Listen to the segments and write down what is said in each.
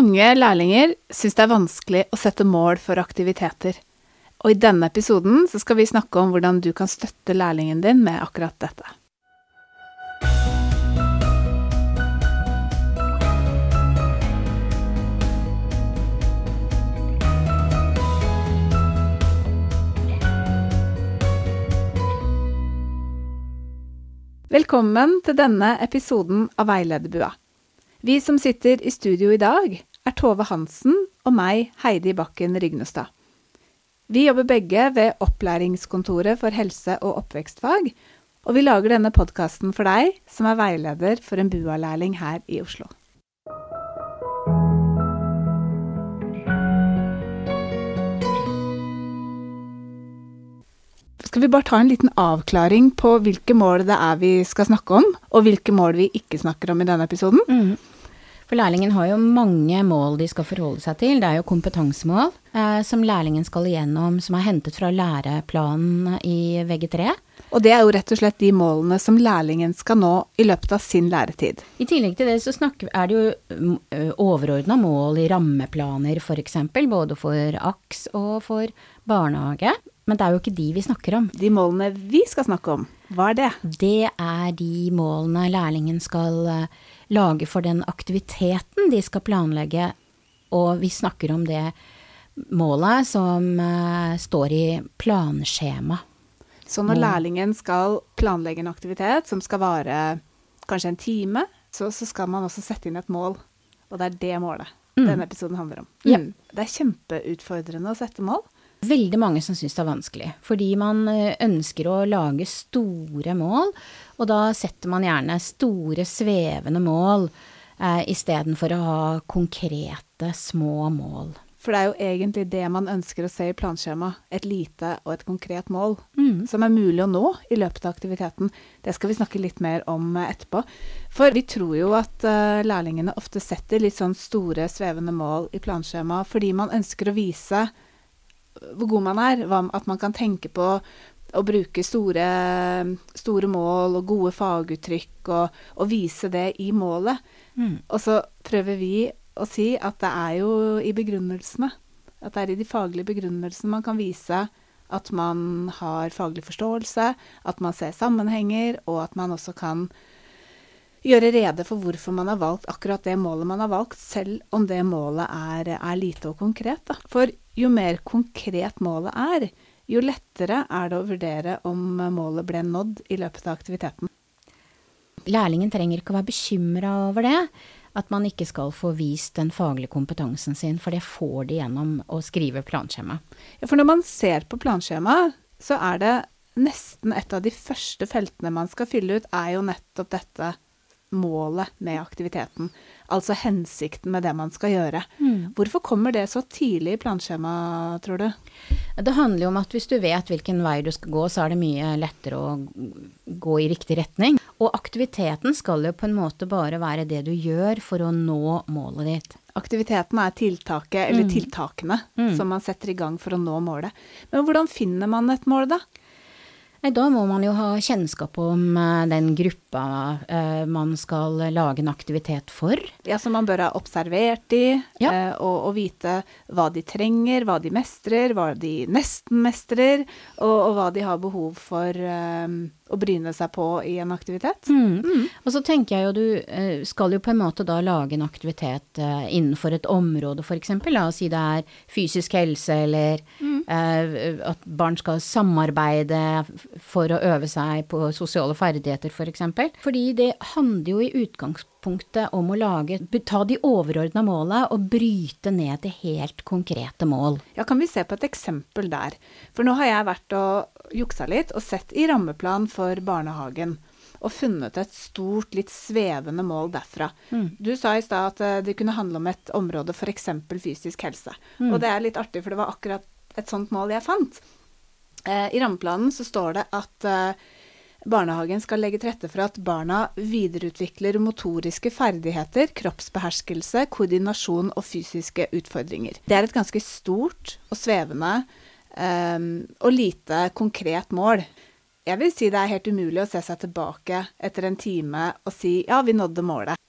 Mange lærlinger syns det er vanskelig å sette mål for aktiviteter. Og i denne episoden så skal vi snakke om hvordan du kan støtte lærlingen din med akkurat dette. Velkommen til denne episoden av Veilederbua. Vi som sitter i studio i dag, er Tove Hansen og meg, Heidi Bakken Rygnestad. Vi jobber begge ved Opplæringskontoret for helse- og oppvekstfag, og vi lager denne podkasten for deg som er veileder for en BUA-lærling her i Oslo. Skal vi bare ta en liten avklaring på hvilke mål det er vi skal snakke om, og hvilke mål vi ikke snakker om i denne episoden? Mm. For lærlingen har jo mange mål de skal forholde seg til. Det er jo kompetansemål eh, som lærlingen skal igjennom, som er hentet fra læreplanen i VG3. Og det er jo rett og slett de målene som lærlingen skal nå i løpet av sin læretid. I tillegg til det så snakker, er det jo overordna mål i rammeplaner f.eks., både for AKS og for barnehage. Men det er jo ikke de vi snakker om. De målene vi skal snakke om, hva er det? Det er de målene lærlingen skal lage for den aktiviteten de skal planlegge, og vi snakker om det målet som uh, står i planskjema. Så når lærlingen skal planlegge en aktivitet som skal vare kanskje en time, så, så skal man også sette inn et mål. Og det er det målet mm. denne episoden handler om. Mm. Det er kjempeutfordrende å sette mål. Veldig mange som syns det er vanskelig, fordi man eh, ønsker å lage store mål, og da setter man gjerne store, svevende mål eh, istedenfor å ha konkrete, små mål. For det er jo egentlig det man ønsker å se i planskjemaet. Et lite og et konkret mål mm. som er mulig å nå i løpet av aktiviteten. Det skal vi snakke litt mer om eh, etterpå. For vi tror jo at uh, lærlingene ofte setter litt sånn store, svevende mål i planskjemaet fordi man ønsker å vise hvor god man er. At man kan tenke på å bruke store, store mål og gode faguttrykk og, og vise det i målet. Mm. Og så prøver vi å si at det er jo i begrunnelsene. At det er i de faglige begrunnelsene man kan vise at man har faglig forståelse, at man ser sammenhenger, og at man også kan gjøre rede for hvorfor man har valgt akkurat det målet man har valgt, selv om det målet er, er lite og konkret. Da. For jo mer konkret målet er, jo lettere er det å vurdere om målet ble nådd i løpet av aktiviteten. Lærlingen trenger ikke å være bekymra over det, at man ikke skal få vist den faglige kompetansen sin, for det får de gjennom å skrive planskjema. Ja, for når man ser på planskjema, så er det nesten et av de første feltene man skal fylle ut, er jo nettopp dette målet med aktiviteten. Altså hensikten med det man skal gjøre. Mm. Hvorfor kommer det så tidlig i planskjemaet, tror du? Det handler jo om at hvis du vet hvilken vei du skal gå, så er det mye lettere å gå i riktig retning. Og aktiviteten skal jo på en måte bare være det du gjør for å nå målet ditt. Aktiviteten er tiltaket, eller mm. tiltakene, mm. som man setter i gang for å nå målet. Men hvordan finner man et mål, da? Da må man jo ha kjennskap om uh, den gruppa uh, man skal lage en aktivitet for. Ja, som man bør ha observert de, ja. eh, og, og, vite hva de trenger, hva de mestrer, hva de nesten mestrer, og, og hva de har behov for å bryne seg på i en aktivitet. Mm. Mm. Og så tenker jeg jo du skal jo på en måte da lage en aktivitet innenfor et område, f.eks. La oss si det er fysisk helse, eller mm. at barn skal samarbeide for å øve seg på sosiale ferdigheter, f.eks. Fordi det handler jo i utgangspunktet om å lage, ta de overordna måla og bryte ned til helt konkrete mål. Ja, kan vi se på et eksempel der? For nå har jeg vært og juksa litt og sett i rammeplan for barnehagen og funnet et stort, litt svevende mål derfra. Mm. Du sa i stad at eh, det kunne handle om et område, f.eks. fysisk helse. Mm. Og det er litt artig, for det var akkurat et sånt mål jeg fant. Eh, I rammeplanen så står det at eh, barnehagen skal legge til rette for at barna videreutvikler motoriske ferdigheter, kroppsbeherskelse, koordinasjon og fysiske utfordringer. Det er et ganske stort og svevende um, og lite konkret mål. Jeg vil si det er helt umulig å se seg tilbake etter en time og si ja, vi nådde målet.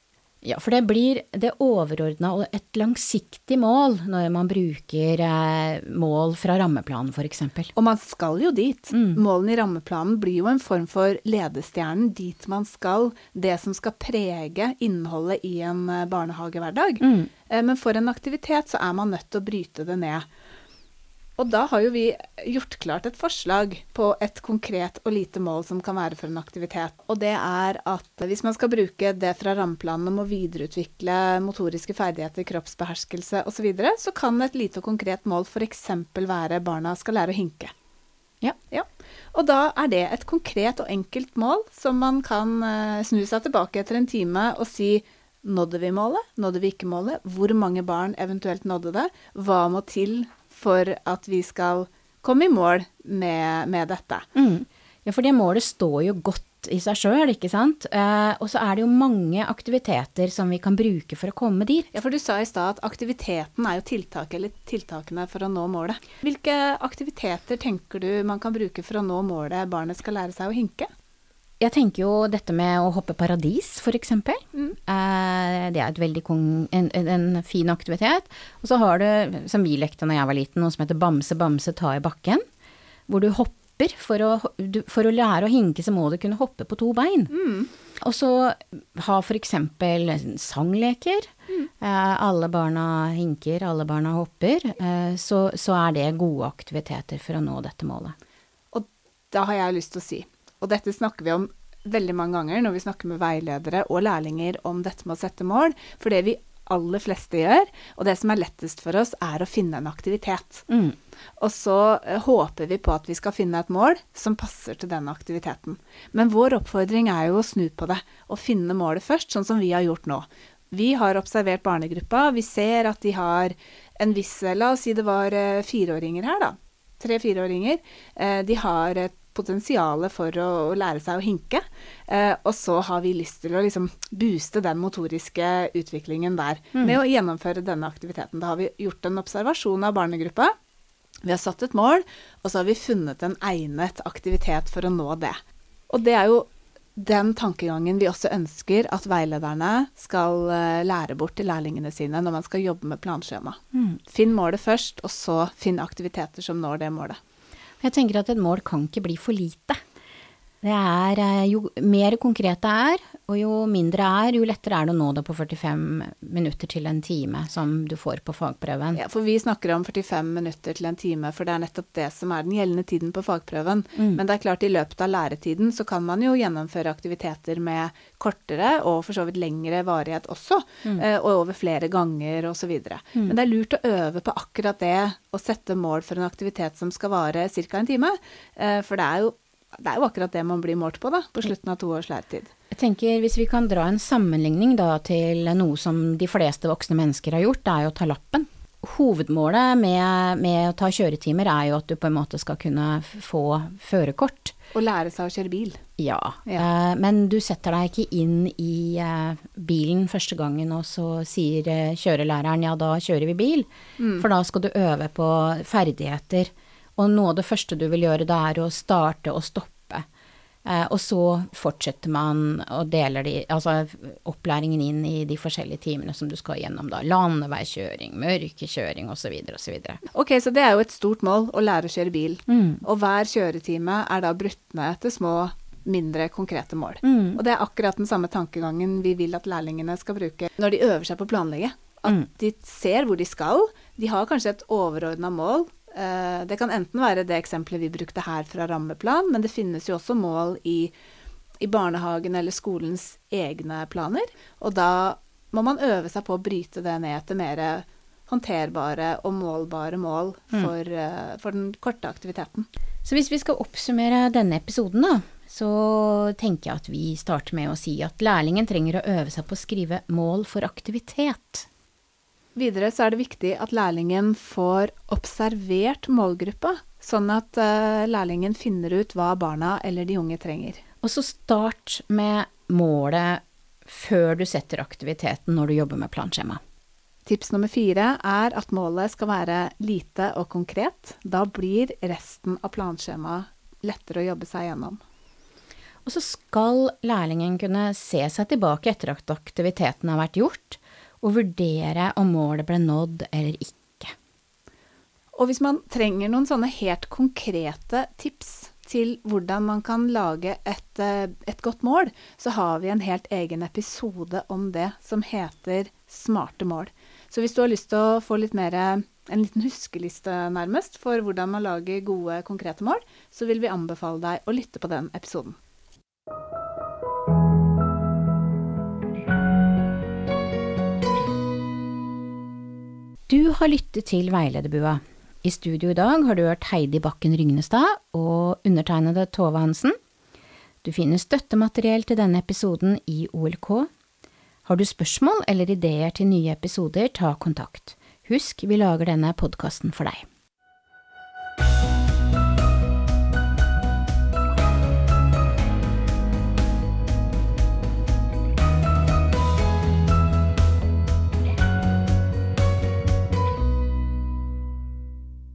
Ja, for det blir det overordna og et langsiktig mål når man bruker eh, mål fra rammeplanen f.eks. Og man skal jo dit. Mm. Målene i rammeplanen blir jo en form for ledestjernen dit man skal. Det som skal prege innholdet i en eh, barnehagehverdag. Mm. Eh, men for en aktivitet så er man nødt til å bryte det ned. Og da har jo vi gjort klart et forslag på et konkret og lite mål som kan være for en aktivitet. Og det er at hvis man skal bruke det fra rammeplanen om å videreutvikle motoriske ferdigheter, kroppsbeherskelse osv., så, videre, så kan et lite og konkret mål f.eks. være barna skal lære å hinke. Ja. ja. Og da er det et konkret og enkelt mål som man kan uh, snu seg tilbake etter en time og si Nådde vi målet? Nådde vi ikke målet? Hvor mange barn eventuelt nådde det? Hva må til for at vi skal komme i mål med, med dette. Mm. Ja, for det målet står jo godt i seg sjøl, ikke sant. Eh, og så er det jo mange aktiviteter som vi kan bruke for å komme dit. Ja, for du sa i stad at aktiviteten er jo tiltaket eller tiltakene for å nå målet. Hvilke aktiviteter tenker du man kan bruke for å nå målet barnet skal lære seg å hinke? Jeg tenker jo dette med å hoppe paradis, f.eks. Mm. Eh, det er et veldig en, en, fin aktivitet. Og så har du, som vi lekte da jeg var liten, noe som heter bamse, bamse, ta i bakken. Hvor du hopper. For å, for å lære å hinke, så må du kunne hoppe på to bein. Mm. Og så ha f.eks. sangleker. Mm. Eh, alle barna hinker, alle barna hopper. Eh, så, så er det gode aktiviteter for å nå dette målet. Og da har jeg lyst til å si og dette snakker vi om veldig mange ganger når vi snakker med veiledere og lærlinger om dette med å sette mål. For det vi aller fleste gjør, og det som er lettest for oss, er å finne en aktivitet. Mm. Og så uh, håper vi på at vi skal finne et mål som passer til den aktiviteten. Men vår oppfordring er jo å snu på det og finne målet først, sånn som vi har gjort nå. Vi har observert barnegruppa. Vi ser at de har en viss La oss si det var uh, fireåringer her, da. Tre-fireåringer. Uh, de har et potensialet for å, å, lære seg å hinke. Eh, og så har vi lyst til å liksom booste den motoriske utviklingen der mm. med å gjennomføre denne aktiviteten. Da har vi gjort en observasjon av barnegruppa. Vi har satt et mål, og så har vi funnet en egnet aktivitet for å nå det. Og det er jo den tankegangen vi også ønsker at veilederne skal uh, lære bort til lærlingene sine når man skal jobbe med planskjema. Mm. Finn målet først, og så finn aktiviteter som når det målet. Jeg tenker at et mål kan ikke bli for lite. Det er eh, jo mer konkret det er, og jo mindre er, jo lettere er det å nå det på 45 minutter til en time som du får på fagprøven. Ja, for vi snakker om 45 minutter til en time, for det er nettopp det som er den gjeldende tiden på fagprøven. Mm. Men det er klart, i løpet av læretiden så kan man jo gjennomføre aktiviteter med kortere og for så vidt lengre varighet også, mm. Eh, og over flere ganger osv. Mm. Men det er lurt å øve på akkurat det, å sette mål for en aktivitet som skal vare ca. en time. Eh, for det er jo det er jo akkurat det man blir målt på, da, på slutten av to års læretid. Jeg tenker Hvis vi kan dra en sammenligning da til noe som de fleste voksne mennesker har gjort, det er jo å ta lappen. Hovedmålet med, med å ta kjøretimer er jo at du på en måte skal kunne få førerkort. Og lære seg å kjøre bil. Ja, ja. Uh, men du setter deg ikke inn i uh, bilen første gangen, og så sier uh, kjørelæreren ja, da kjører vi bil. Mm. For da skal du øve på ferdigheter og noe av det første du vil gjøre, det er å starte og stoppe. Eh, og så fortsetter man og deler de, altså opplæringen inn i de forskjellige timene som du skal gjennom, da. Landeveikjøring, mørkekjøring osv. osv. Ok, så det er jo et stort mål å lære å kjøre bil. Mm. Og hver kjøretime er da brutt ned til små mindre konkrete mål. Mm. Og det er akkurat den samme tankegangen vi vil at lærlingene skal bruke når de øver seg på å planlegge. At mm. de ser hvor de skal. De har kanskje et overordna mål det kan enten være det eksempelet vi brukte her fra rammeplan, men det finnes jo også mål i, i barnehagen eller skolens egne planer. Og da må man øve seg på å bryte det ned til mer håndterbare og målbare mål mm. for, mm. for, den korte aktiviteten. Så hvis vi skal oppsummere denne episoden, da, så tenker jeg at vi starter med å si at lærlingen trenger å øve seg på å skrive mål for aktivitet. Videre så er det viktig at lærlingen får observert målgruppa, sånn at uh, lærlingen finner ut hva barna eller de unge trenger. Og så start med målet før du setter aktiviteten når du jobber med planskjema. Tips nummer fire er at målet skal være lite og konkret. Da blir resten av planskjemaet lettere å jobbe seg gjennom. Og så skal lærlingen kunne se seg tilbake etter at aktiviteten har vært gjort, og vurdere om målet ble nådd eller ikke. Og hvis man trenger noen sånne helt konkrete tips til hvordan man kan lage et, eh, et godt mål, så har vi en helt egen episode om det som heter Smarte mål. Så hvis du har lyst til å få litt mer en liten huskeliste nærmest for hvordan man lager gode, konkrete mål, så vil vi anbefale deg å lytte på den episoden. Du har lyttet til Veilederbua. I studio i dag har du hørt Heidi Bakken Rygnestad og undertegnede Tove Hansen. Du finner støttemateriell til denne episoden i OLK. Har du spørsmål eller ideer til nye episoder, ta kontakt. Husk, vi lager denne podkasten for deg.